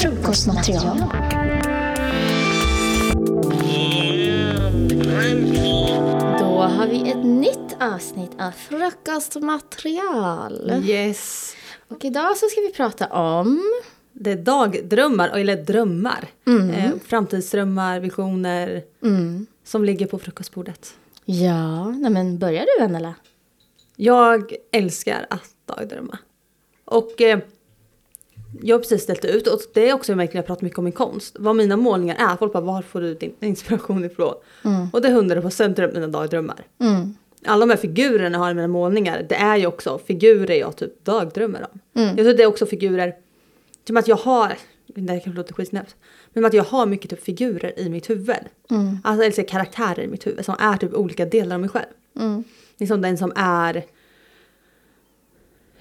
Frukostmaterial. Då har vi ett nytt avsnitt av Frukostmaterial. Yes. Och idag så ska vi prata om... Det är dagdrömmar, eller drömmar. Eh, framtidsdrömmar, visioner som ligger på frukostbordet. Ja, nej men börjar du Annela? Jag älskar att dagdrömma. Och eh, jag har precis ställt ut, och det är också en märkligt jag pratar mycket om min konst. Vad mina målningar är. Folk bara, var får du din inspiration ifrån? Och det är 100% mina dagdrömmar. Mm. Alla de här figurerna jag har i mina målningar, det är ju också figurer jag typ dagdrömmer om. Mm. Jag tror det är också figurer, som att jag har, det här kanske låter skitsnällt, men att jag har mycket typ figurer i mitt huvud. Mm. Alltså eller karaktärer i mitt huvud som är typ olika delar av mig själv. Mm. Liksom den som är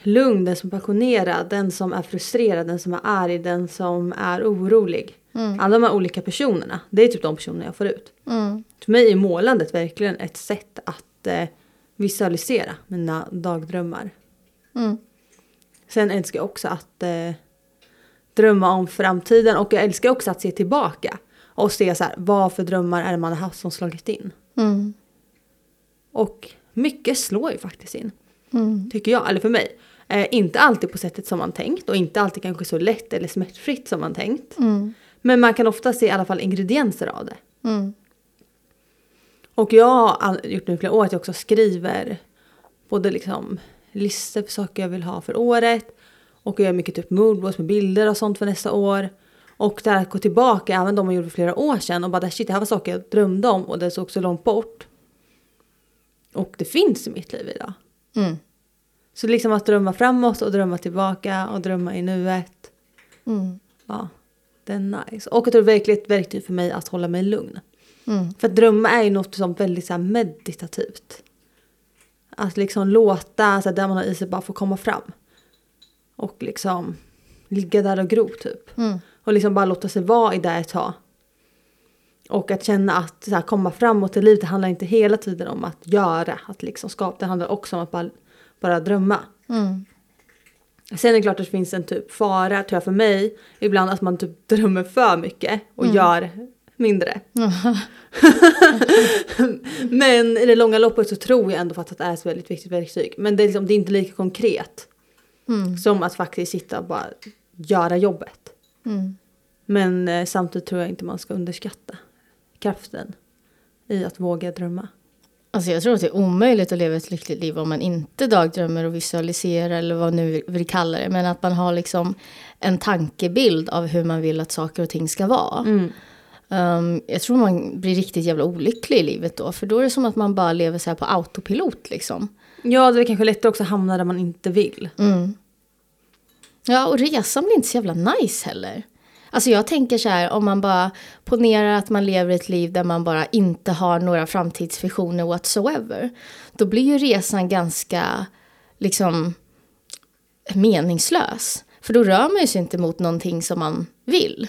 lugn, den som är passionerad, den som är frustrerad, den som är arg, den som är orolig. Alla de här olika personerna, det är typ de personerna jag får ut. Mm. För mig är målandet verkligen ett sätt att eh, visualisera mina dagdrömmar. Mm. Sen älskar jag också att eh, drömma om framtiden och jag älskar också att se tillbaka. Och se så här, vad för drömmar är det man har haft som slagit in. Mm. Och mycket slår ju faktiskt in. Mm. Tycker jag, eller för mig. Eh, inte alltid på sättet som man tänkt och inte alltid kanske så lätt eller smärtfritt som man tänkt. Mm. Men man kan ofta se i alla fall ingredienser av det. Mm. Och jag har gjort nu flera år att jag också skriver både liksom listor för saker jag vill ha för året och jag gör mycket typ moodboards med bilder och sånt för nästa år. Och där att gå tillbaka, även de jag gjorde för flera år sedan och bara shit det här var saker jag drömde om och det såg så långt bort. Och det finns i mitt liv idag. Mm. Så liksom att drömma framåt och drömma tillbaka och drömma i nuet. Mm. Ja, det är nice. Och tror det är verkligen ett verktyg för mig att hålla mig lugn. Mm. För att drömma är ju något som väldigt så här meditativt. Att liksom låta så här, det man har i sig bara få komma fram. Och liksom ligga där och gro typ. Mm. Och liksom bara låta sig vara i det ett tag. Och att känna att så här, komma framåt i livet det handlar inte hela tiden om att göra, att liksom skapa. Det handlar också om att bara, bara drömma. Mm. Sen är det klart att det finns en typ fara, tror jag för mig, ibland att man typ drömmer för mycket och gör mindre. Men i det långa loppet så tror jag ändå att det är ett väldigt viktigt verktyg. Men det är, liksom, det är inte lika konkret Mm. som att faktiskt sitta och bara göra jobbet. Mm. Men eh, samtidigt tror jag inte man ska underskatta kraften i att våga drömma. Alltså jag tror att det är omöjligt att leva ett lyckligt liv om man inte dagdrömmer och visualiserar eller vad nu vill kalla det. Men att man har liksom en tankebild av hur man vill att saker och ting ska vara. Um, jag tror man blir riktigt jävla olycklig i livet då. För då är det som att man bara lever så här på autopilot liksom. Ja, det är kanske lättare också att hamna där man inte vill. Mm. Ja, och resan blir inte så jävla nice heller. Alltså jag tänker så här, om man bara ponerar att man lever ett liv där man bara inte har några framtidsvisioner whatsoever. Då blir ju resan ganska, liksom, meningslös. För då rör man ju sig inte mot någonting som man vill.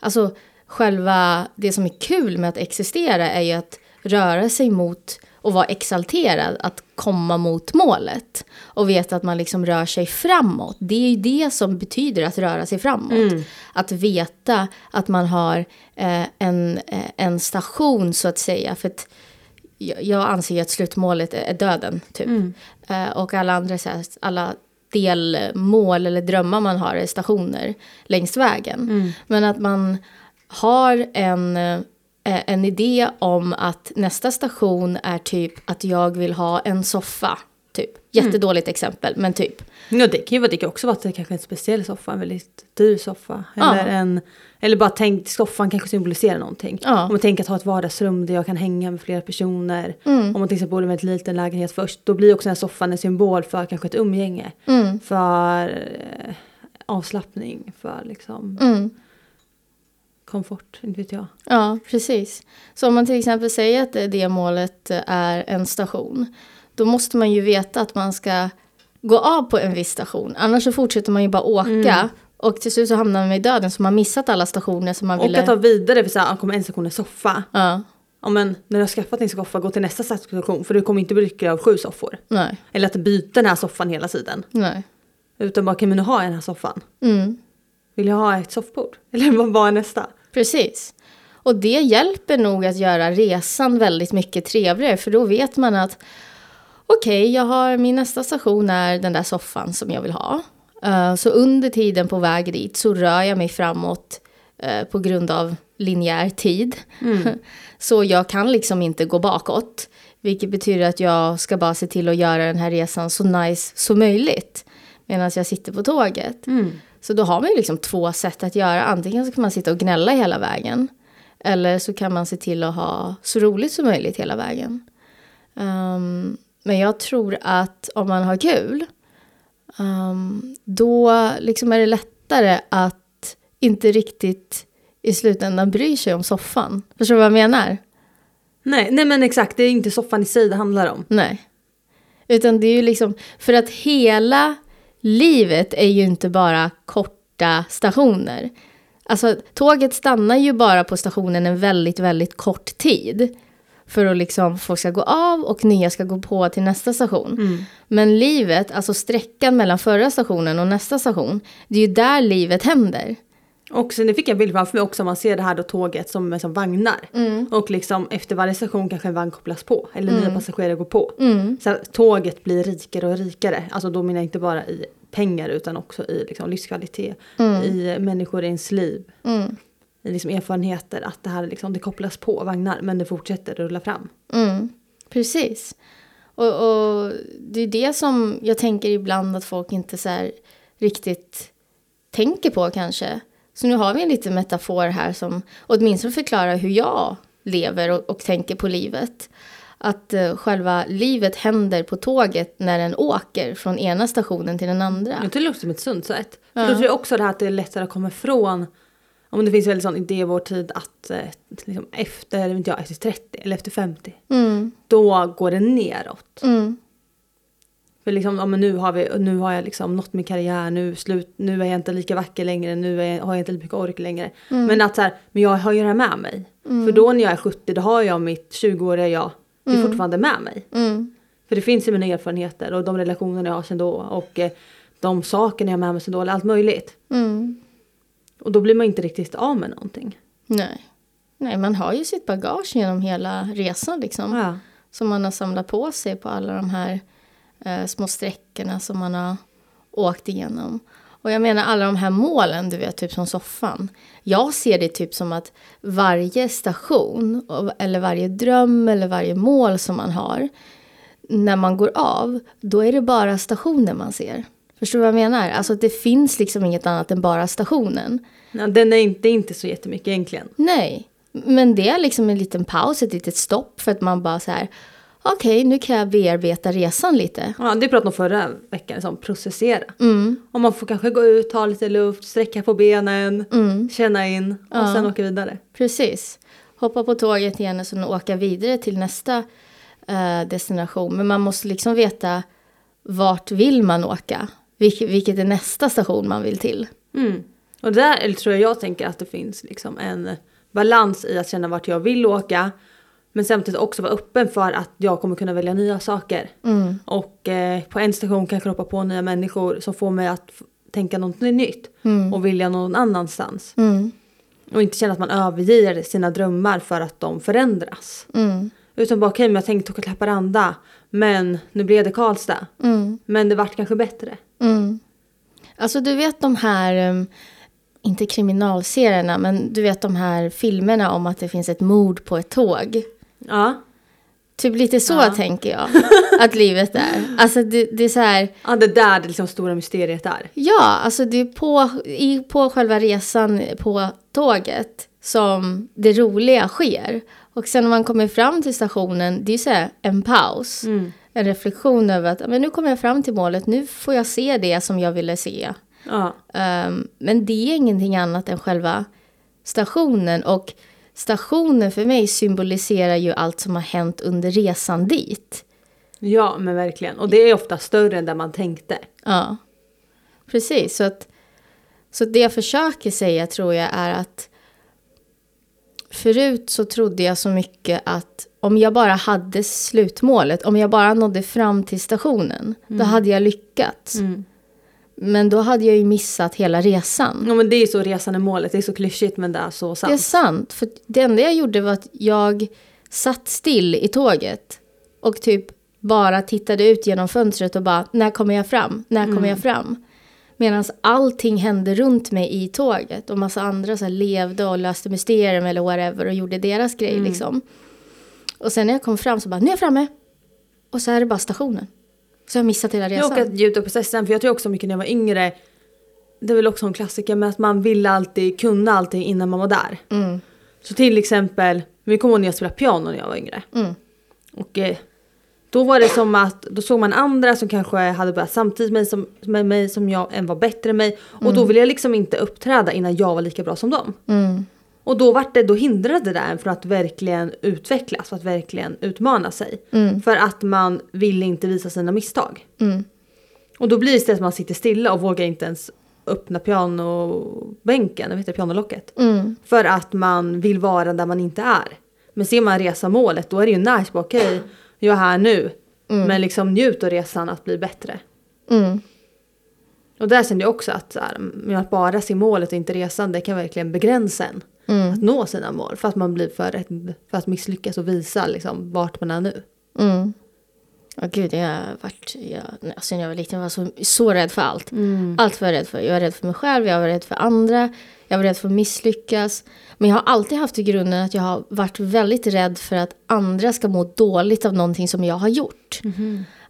Alltså själva, det som är kul med att existera är ju att röra sig mot och vara exalterad, att komma mot målet. Och veta att man liksom rör sig framåt. Det är ju det som betyder att röra sig framåt. Att veta att man har eh, en, eh, en station så att säga. För att jag, jag anser ju att slutmålet är döden, typ. Eh, och alla andra, så här, alla delmål eller drömmar man har är stationer längs vägen. Men att man har en, eh, en idé om att nästa station är typ att jag vill ha en soffa. Typ. Jättedåligt exempel, men typ. Ja, det kan ju det kan också vara att det kanske är en speciell soffa, en väldigt dyr soffa. Eller, Ja. en, eller bara tänk, soffan kanske symboliserar någonting. Ja. Om man tänker att ha ett vardagsrum där jag kan hänga med flera personer. Mm. Om man till exempel bor i en väldigt liten lägenhet först, då blir också den här soffan en symbol för kanske ett umgänge. Mm. För eh, avslappning, för liksom Mm. Komfort, inte vet jag. Ja, precis. Så om man till exempel säger att det, målet är en station, då måste man ju veta att man ska gå av på en viss station. Annars så fortsätter man ju bara åka och till slut så hamnar man i döden så man missat alla stationer som man Och ville... att ta vidare, för så här, kommer en station en soffa. Ja. ja men när du har skaffat din soffa, gå till nästa station för du kommer inte bli lycklig av sju soffor. Nej, Eller att byta den här soffan hela tiden. nej. Utan bara, kan men nu har jag den här soffan. Mm. Vill jag ha ett soffbord? Eller vad är nästa? Precis. Och det hjälper nog att göra resan väldigt mycket trevligare för då vet man att okej, jag har min nästa station är den där soffan som jag vill ha. Eh, så under tiden på väg dit så rör jag mig framåt eh, på grund av linjär tid. så jag kan liksom inte gå bakåt. Vilket betyder att jag ska bara se till att göra den här resan så nice som möjligt. Medan jag sitter på tåget. Så då har man ju liksom två sätt att göra. Antingen så kan man sitta och gnälla hela vägen. Eller så kan man se till att ha så roligt som möjligt hela vägen. Ehm, men jag tror att om man har kul. ehm, då liksom är det lättare att inte riktigt i slutändan bry sig om soffan. Förstår du vad jag menar? Nej, nej men exakt, det är inte soffan i sig det handlar om. Nej. Utan det är ju liksom, för att hela livet är ju inte bara korta stationer. Alltså tåget stannar ju bara på stationen en väldigt, väldigt kort tid. För att liksom folk ska gå av och nya ska gå på till nästa station. Men livet, alltså sträckan mellan förra stationen och nästa station, det är ju där livet händer. Och sen fick jag bild framför mig också, man ser det här då tåget som som vagnar. Och liksom efter varje station kanske en vagn kopplas på, eller nya passagerare går på. Så att tåget blir rikare och rikare. Alltså då menar jag inte bara i pengar utan också i liksom livskvalitet, i människor i ens liv. I liksom erfarenheter, att det här liksom, det kopplas på vagnar men det fortsätter rulla fram. Mm, precis. Och, och det är det som jag tänker ibland att folk inte så riktigt tänker på kanske. Så nu har vi en liten metafor här som åtminstone förklarar hur jag lever och, och tänker på livet. Att eh, själva livet händer på tåget när den åker från ena stationen till den andra. Det låter som ett sunt sätt. För då tror jag också det här att det är lättare att komma ifrån om det finns en sån idé i vår tid att eh, liksom efter, inte jag, efter 30 eller efter 50 Mm, då går det neråt. mm, För liksom, ja, men nu, har vi, nu har jag liksom nått min karriär, nu, slut, nu är jag inte lika vacker längre, nu är, har jag inte lika mycket ork längre. Men att så här, men jag har ju det här med mig. För då när jag är 70 då har jag mitt 20-åriga jag, det är fortfarande med mig. mm, För det finns i mina erfarenheter och de relationer jag har sedan då och eh, de sakerna jag har med mig sedan då, eller allt möjligt. mm. Och då blir man inte riktigt av med någonting. Nej. Nej, man har ju sitt bagage genom hela resan liksom. Ja. som man har samlat på sig på alla de här eh, små sträckorna som man har åkt igenom. Och jag menar alla de här målen, du vet, typ som soffan. Jag ser det typ som att varje station, eller varje dröm eller varje mål som man har, när man går av, då är det bara stationen man ser. Förstår du vad jag menar? Alltså det finns liksom inget annat än bara stationen. Ja, den är inte, inte så jättemycket egentligen. Nej, men det är liksom en liten paus, ett litet stopp för att man bara så här, okej, nu kan jag bearbeta resan lite. Ja, det pratade om förra veckan, som processera. Mm, Och man får kanske gå ut, ta lite luft, sträcka på benen, mm, känna in och Ja. sen åka vidare. precis. Hoppa på tåget igen och sen åka vidare till nästa eh, destination. Men man måste liksom veta vart vill man åka? Vilk, vilket är nästa station man vill till? Mm. Och där tror jag jag tänker att det finns liksom en balans i att känna vart jag vill åka. Men samtidigt också vara öppen för att jag kommer kunna välja nya saker. Mm, Och eh, på en station kanske hoppa på nya människor som får mig att tänka något nytt. mm, Och vilja någon annanstans. mm, Och inte känna att man överger sina drömmar för att de förändras. mm, Utan bara okej, men jag tänkte åka till Haparanda. Men nu blev det Karlstad. mm. Men det vart kanske bättre. Mm. Alltså du vet de här, um, inte kriminalserierna, men du vet de här filmerna om att det finns ett mord på ett tåg. Ja. Typ lite så Ja. tänker jag att livet är. Alltså det, det är så här, Ja, det där det liksom stora mysteriet är. ja, alltså det är på, i, på själva resan på tåget som det roliga sker. Och sen när man kommer fram till stationen, det är så här en paus. Mm. En reflektion över att men nu kommer jag fram till målet, nu får jag se det som jag ville se. Ja. Um, men det är ingenting annat än själva stationen. Och stationen för mig symboliserar ju allt som har hänt under resan dit. ja, men verkligen. Och det är ofta större än där man tänkte. Ja, precis. Så, att, så det jag försöker säga tror jag är att förut så trodde jag så mycket att om jag bara hade slutmålet, om jag bara nådde fram till stationen, då hade jag lyckats. Mm. Men då hade jag ju missat hela resan. Ja men det är så resan är målet, det är så klyschigt men det är så sant. Det är sant. För det enda jag gjorde var att jag satt still i tåget och typ bara tittade ut genom fönstret och bara, när kommer jag fram? När kommer jag fram? Medan allting hände runt mig i tåget och massa andra så levde och löste mysterium eller whatever och gjorde deras grej liksom. Och sen när jag kom fram så bara, nu är jag framme. Och så är det bara stationen. Så jag har missat hela Jag resan. åker att njuta av processen för jag tror också mycket när jag var yngre det är väl också en klassiker med att man ville alltid kunna allting innan man var där. Mm, Så till exempel, vi kommer ihåg när jag spelade piano när jag var yngre. mm, Och eh, då var det som att, då såg man andra som kanske hade börjat samtidigt med, som, med mig som jag än var bättre än mig. Och då ville jag liksom inte uppträda innan jag var lika bra som dem. Mm, Och då, var det, då hindrade det en från att verkligen utvecklas, för att verkligen utmana sig. mm, För att man ville inte visa sina misstag. mm, Och då blir det istället att man sitter stilla och vågar inte ens öppna pianobänken, det, pianolocket. mm, För att man vill vara där man inte är. Men ser man resa målet då är det ju nice, bara okej, jag är här nu. Men liksom njut av resan att bli bättre. mm. Och där kände jag också att, så här, att bara se målet och inte resan, det kan verkligen begränsa en. Mm. Att nå sina mål. För att man blir för rädd för att misslyckas och visa liksom, vart man är nu. Mm. Ja, gud, jag har varit... Jag, alltså, när jag var liten jag var så, så rädd för allt. Allt var jag rädd för. Jag var rädd för mig själv, jag var rädd för andra. Jag var rädd för att misslyckas. Men jag har alltid haft i grunden att jag har varit väldigt rädd för att andra ska må dåligt av någonting som jag har gjort.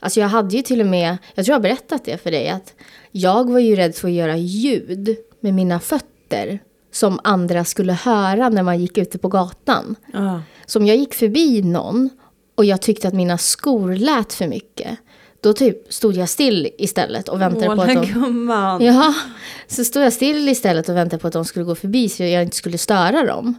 Alltså jag hade ju till och med, jag tror jag har berättat det för dig, att jag var ju rädd för att göra ljud med mina fötter som andra skulle höra när man gick ute på gatan. Ja. Så om jag gick förbi någon och jag tyckte att mina skor lät för mycket, då typ stod jag still istället och väntade på att Måla de... gumman. Ja, så stod jag still istället och väntade på att de skulle gå förbi så jag inte skulle störa dem.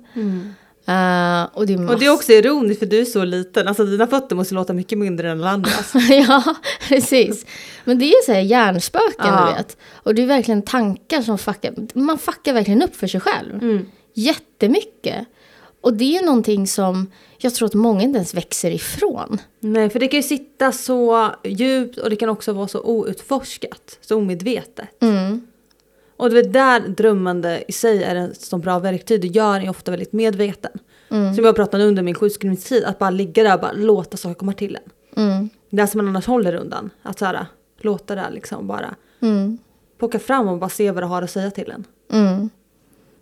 Eh, och, det är Och det är också ironiskt för du är så liten. Alltså dina fötter måste låta mycket mindre än alla andras. ja, precis. Men det är så här hjärnspöken, Ja. du vet. Och det är verkligen tankar som fuckar. Man fuckar verkligen upp för sig själv. Mm. Jättemycket. Och det är någonting som jag tror att många inte ens växer ifrån. Nej, för det kan ju sitta så djupt och det kan också vara så outforskat, så omedvetet. Mm. Och det är där drömmande i sig är ett så bra verktyg. Det gör en ofta väldigt medveten. Mm. Som jag pratade om under min sjukskrivningstid, att bara ligga där och bara låta saker komma till en. Mm. Det som man annars håller undan. Att så här, låta det liksom bara Mm. plocka fram och bara se vad det har att säga till en. Mm.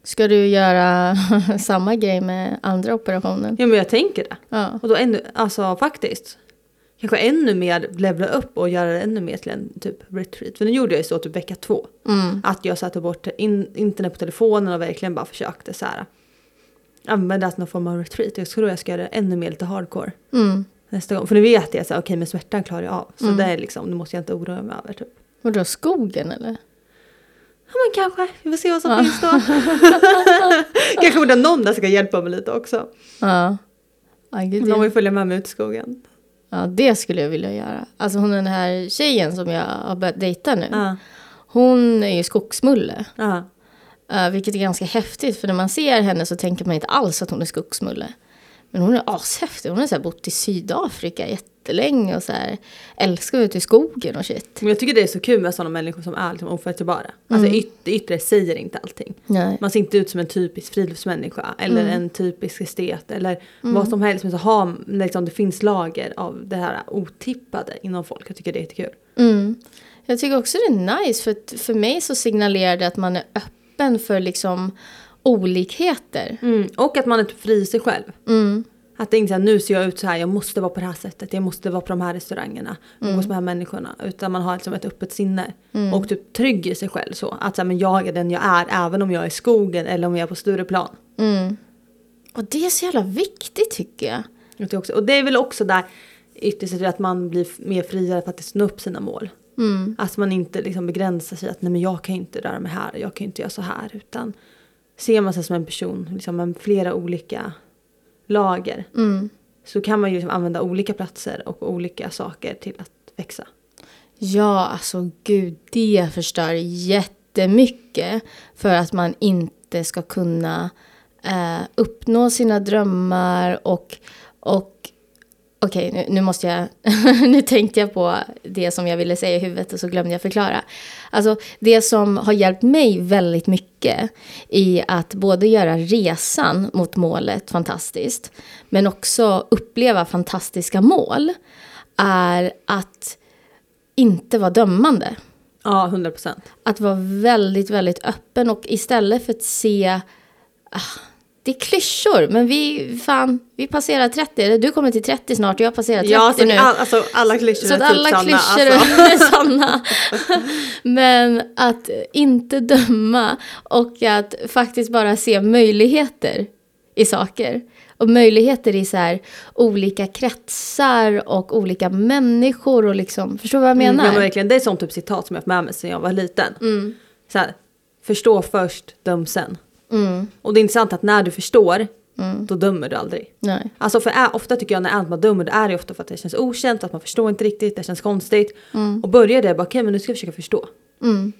Ska du göra samma grej med andra operationen? Ja men jag tänker det. Ja. Och då ännu, alltså faktiskt. Kanske ännu mer levla upp och göra det ännu mer till en typ retreat. För nu gjorde jag ju så typ vecka två. Mm. Att jag satte bort in, internet på telefonen och verkligen bara försökte så här. Använda någon form av retreat. Jag tror jag ska göra det ännu mer lite hardcore. Mm. Nästa gång. För nu vet jag att okej men smärtan klarar jag av. Så det är liksom, det måste jag inte oroa mig över typ. Vadå, skogen eller? Ja men kanske, vi får se vad som finns då. kanske borde någon där ska hjälpa mig lite också. Ja. Ja, gud, Någon vill följa med mig ut i skogen. Ja, det skulle jag vilja göra. Alltså hon den här tjejen som jag har börjat dejta nu. Ja. Hon är ju skogsmulle. Ja. Uh, vilket är ganska häftigt för när man ser henne så tänker man inte alls att hon är skogsmulle. Men hon är ashäftig. Hon har så bott i Sydafrika jättelänge och så här älskar att vara ute i skogen och shit. Men jag tycker det är så kul med sådana människor som är liksom oförutsägbara. Alltså yt, det yttre säger inte allting. Nej. Man ser inte ut som en typisk friluftsmänniska eller en typisk estet eller vad som helst. Men så har, liksom, det finns lager av det här otippade inom folk. Jag tycker det är jättekul. Mm. Jag tycker också det är nice för för mig så signalerar det att man är öppen för liksom olikheter. Mm. Och att man är fri i sig själv. Mm. Att det inte är nu ser jag ut så här, jag måste vara på det här sättet, jag måste vara på de här restaurangerna, umgås med de här människorna. Utan man har liksom ett öppet sinne. Och typ trygg i sig själv så. Att så här, men jag är den jag är även om jag är i skogen eller om jag är på Stureplan. Mm. Och det är så jävla viktigt tycker jag. Jag tycker också, och det är väl också där ytterst att man blir mer friare för att nå upp sina mål. Mm. Att man inte liksom begränsar sig att nej men jag kan inte röra mig här, jag kan inte göra så här. Utan ser man sig som en person liksom med flera olika lager. Mm. Så kan man ju liksom använda olika platser och olika saker till att växa. Ja, alltså gud, det förstör jättemycket för att man inte ska kunna eh, uppnå sina drömmar och, och Okej, nu, nu måste jag... nu tänkte jag på det som jag ville säga i huvudet och så glömde jag förklara. Alltså, det som har hjälpt mig väldigt mycket i att både göra resan mot målet fantastiskt, men också uppleva fantastiska mål, är att inte vara dömande. Ja, 100 procent. Att vara väldigt, väldigt öppen och istället för att se... Ah, det är klyschor, men vi, fan, vi passerar 30. Eller du kommer till 30 snart och jag passerar 30 Ja, så nu. all, alltså, alla klyschor Så är typ alla sanna. klyschor Alltså. är sanna. Men att inte döma och att faktiskt bara se möjligheter i saker. Och möjligheter i så här olika kretsar och olika människor och liksom, förstår du vad jag Mm, menar? ja, men verkligen, det är sånt typ citat som jag har haft med mig sedan jag var liten. Mm. Så här, förstå först, döm sen. Mm, Och det är intressant att när du förstår, då dömer du aldrig. nej. Alltså för är, ofta tycker jag när man dömer, då är det ofta för att det känns okänt, att man förstår inte riktigt, det känns konstigt. Och börjar det, bara okej men nu ska jag försöka förstå. Mm,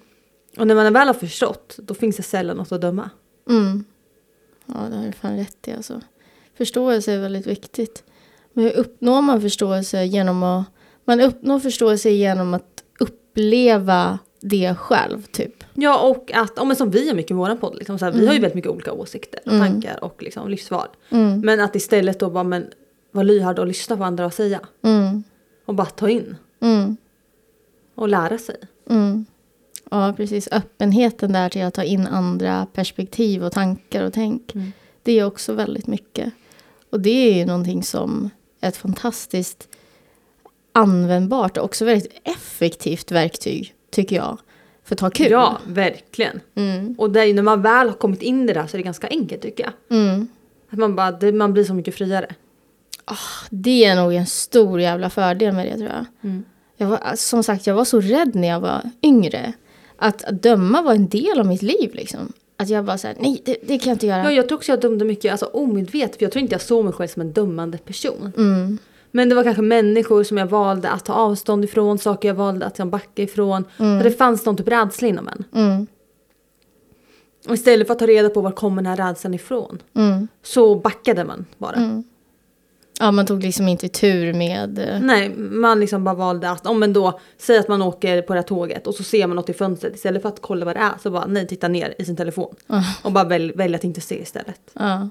Och när man väl har förstått, då finns det sällan något att döma. mm. Ja, det har du fan rätt i alltså. Förståelse är väldigt viktigt. Men hur uppnår man förståelse genom att... Man uppnår förståelse genom att uppleva det själv, typ. Ja och att, ja, men som vi har mycket i våran podd, liksom, så här, vi har ju väldigt mycket olika åsikter och tankar och liksom, livsval. Mm, Men att istället då bara men, vara lyhörd och lyssna på vad andra att säga. mm, Och bara ta in mm, och lära sig. mm. Ja, precis. Öppenheten där till att ta in andra perspektiv och tankar och tänk. Mm. Det är också väldigt mycket. Och det är ju någonting som är ett fantastiskt användbart och också väldigt effektivt verktyg, tycker jag. För att ha kul. Ja, verkligen. Mm. Och det är, ju när man väl har kommit in i det där så är det ganska enkelt tycker jag. Mm. Att man, bara, det, man blir så mycket friare. Det är nog en stor jävla fördel med det tror jag. Mm. jag var, som sagt, jag var så rädd när jag var yngre. Att, att döma var en del av mitt liv liksom. Att jag bara såhär, nej det, det kan jag inte göra. Ja, jag tror också jag dömde mycket alltså, omedvetet för jag tror inte jag såg mig själv som en dömande person. Mm. Men det var kanske människor som jag valde att ta avstånd ifrån, saker jag valde att jag backa ifrån. För det fanns någon typ rädsla inom en. Mm. Och istället för att ta reda på var kommer den här rädslan ifrån Mm. så backade man bara. Mm. Ja, man tog liksom inte tur med... eh, Nej, man liksom bara valde att, om men då, säg att man åker på det här tåget och så ser man något i fönstret istället för att kolla vad det är så bara nej, titta ner i sin telefon. Ja. Och bara väl, välja att inte se istället. Ja.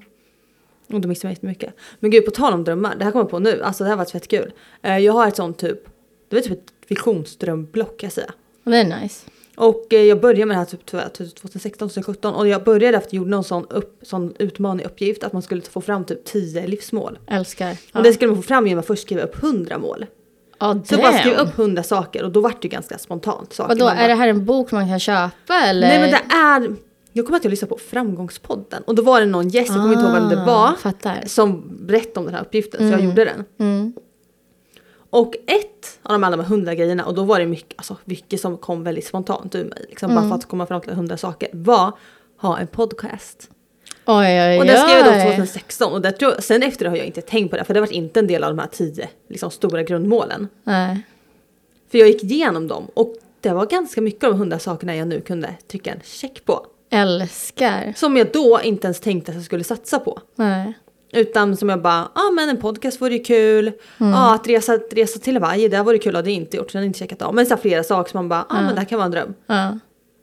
Och då missar man jättemycket. Men gud, på tal om drömmar, det här kommer jag på nu, alltså det här var fett kul. Eh, Jag har ett sånt typ, det var typ ett visionsdrömblock kan jag säga. Det är nice. Och eh, jag började med det här typ 2016, 2017 och jag började efter att jag gjorde någon sån, upp, sån utmaning, uppgift att man skulle få fram typ 10 livsmål. Älskar. Ja. Och det skulle man få fram genom att först skriva upp 100 mål. Ja, Så bara skrev damn. upp 100 saker och då vart det ju ganska spontant. Saker Vadå, är det här en bok man kan köpa eller? Nej men det är, jag kommer att jag lyssnade på Framgångspodden och då var det någon gäst, jag kommer inte ihåg vem det Ah, var, Fattar. som berättade om den här uppgiften så jag Mm. gjorde den. Mm. Och ett av de alla de hundra grejerna, och då var det mycket, alltså, mycket som kom väldigt spontant ur mig, liksom, bara för att komma fram till hundra saker, var ha en podcast. Oj, oj, oj. Och det skrev jag då 2016 och tror, sen efter det har jag inte tänkt på det för det var inte en del av de här tio liksom, stora grundmålen. Nej. För jag gick igenom dem och det var ganska mycket av de hundra sakerna jag nu kunde trycka en check på. Älskar. Som jag då inte ens tänkte att jag skulle satsa på. Nej. Utan som jag bara, ja ah, men en podcast vore ju kul. Mm. att resa, att resa till Hawaii, det vore kul. Ja, det har jag inte gjort, jag har inte checkat av. Men så flera saker som man bara, ja ah, men det här kan vara en dröm. Ja.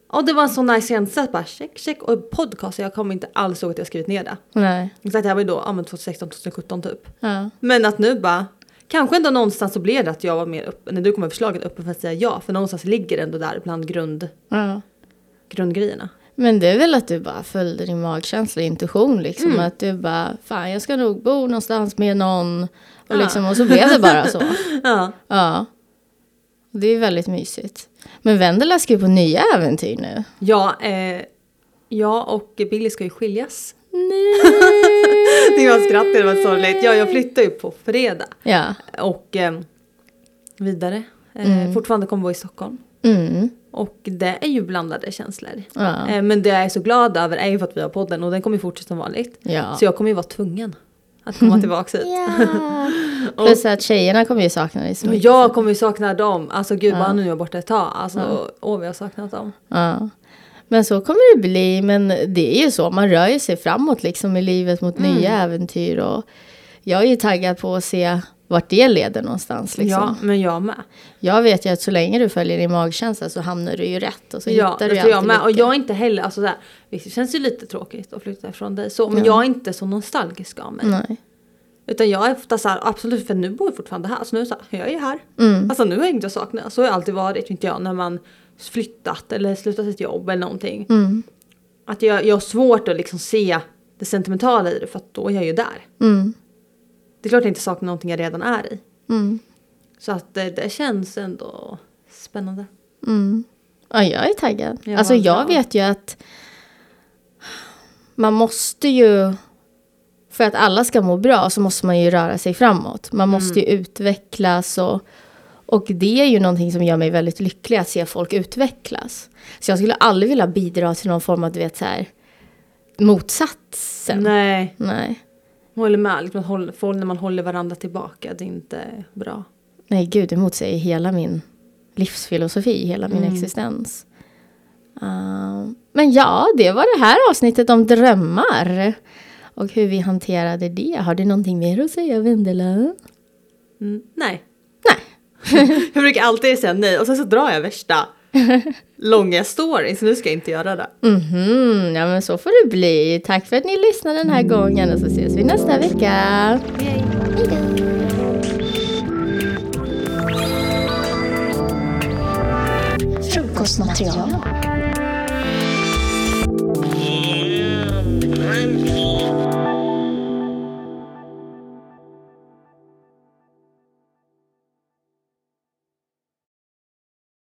Och det var en så nice känsla bara check, check. Och podcast, jag kommer inte alls ihåg att jag skrivit ner det. Nej. Exakt, det här var ju då, ja men 2016, 2017 typ. Ja. Men att nu bara, kanske ändå någonstans så blev det att jag var mer öppen, när du kom med förslaget öppen för att säga ja. För någonstans ligger det ändå där bland grund, ja. grundgrejerna. Men det är väl att du bara följde din magkänsla och intuition liksom. Mm. Att du bara, fan jag ska nog bo någonstans med någon. Och, Ja. liksom, och så blev det bara så. Ja. Ja. Det är väldigt mysigt. Men Vendela ska ju på nya äventyr nu. Ja, eh, jag och Billy ska ju skiljas. Nej! Det var skratt, det var sorgligt. Ja, jag flyttar ju på fredag. ja. Och eh, vidare. Eh, Mm. Fortfarande kommer vara i Stockholm. Mm. Och det är ju blandade känslor. Ja. Eh, men det jag är så glad över är ju för att vi har podden och den kommer ju fortsätta som vanligt. ja. Så jag kommer ju vara tvungen att komma tillbaka hit. Ja. Plus att tjejerna kommer ju sakna dig så Och mycket. jag kommer ju sakna dem. Alltså gud, Ja. bara nu är jag borta ett tag. Alltså, åh vad jag har saknat dem. Ja. Men så kommer det bli. Men det är ju så, man rör ju sig framåt liksom i livet mot Mm. nya äventyr. Och jag är ju taggad på att se vart det leder någonstans. Liksom. Ja, men jag med. Jag vet ju att så länge du följer din magkänsla så hamnar du ju rätt. Och så Ja, hittar det du tror jag med. Och lyckan. jag är inte heller, alltså såhär, visst det känns ju lite tråkigt att flytta ifrån dig så, men Ja. jag är inte så nostalgisk av mig. Nej. Utan jag är ofta såhär, absolut, för nu bor jag fortfarande här, så nu är det såhär, jag är här. Mm. Alltså nu har jag inte saknat, så har jag alltid varit, inte jag, när man flyttat eller slutat sitt jobb eller någonting. Mm. Att jag, jag har svårt att liksom se det sentimentala i det, för att då är jag ju där. Mm. Det är klart jag inte saknar någonting jag redan är i. Mm. Så att det, det känns ändå spännande. Mm. Ja, jag är taggad. Ja, alltså jag bra. vet ju att man måste ju, för att alla ska må bra så måste man ju röra sig framåt. Man måste ju utvecklas och, och det är ju någonting som gör mig väldigt lycklig att se folk utvecklas. Så jag skulle aldrig vilja bidra till någon form av, du vet så här, motsatsen. Nej, Nej. Håller med. Liksom, när man håller varandra tillbaka, det är inte bra. Nej, gud, det motsäger hela min livsfilosofi, hela min existens. Uh, men ja, det var det här avsnittet om drömmar. Och hur vi hanterade det. Har du någonting mer att säga, Vendela? Mm, nej. Nej. jag brukar alltid säga nej och sen så drar jag värsta långa stories. Nu ska jag inte göra det. Mm -hmm. Ja, men så får det bli. Tack för att ni lyssnade den här gången och så ses vi nästa vecka. Hej. Frukostmaterial. Yeah.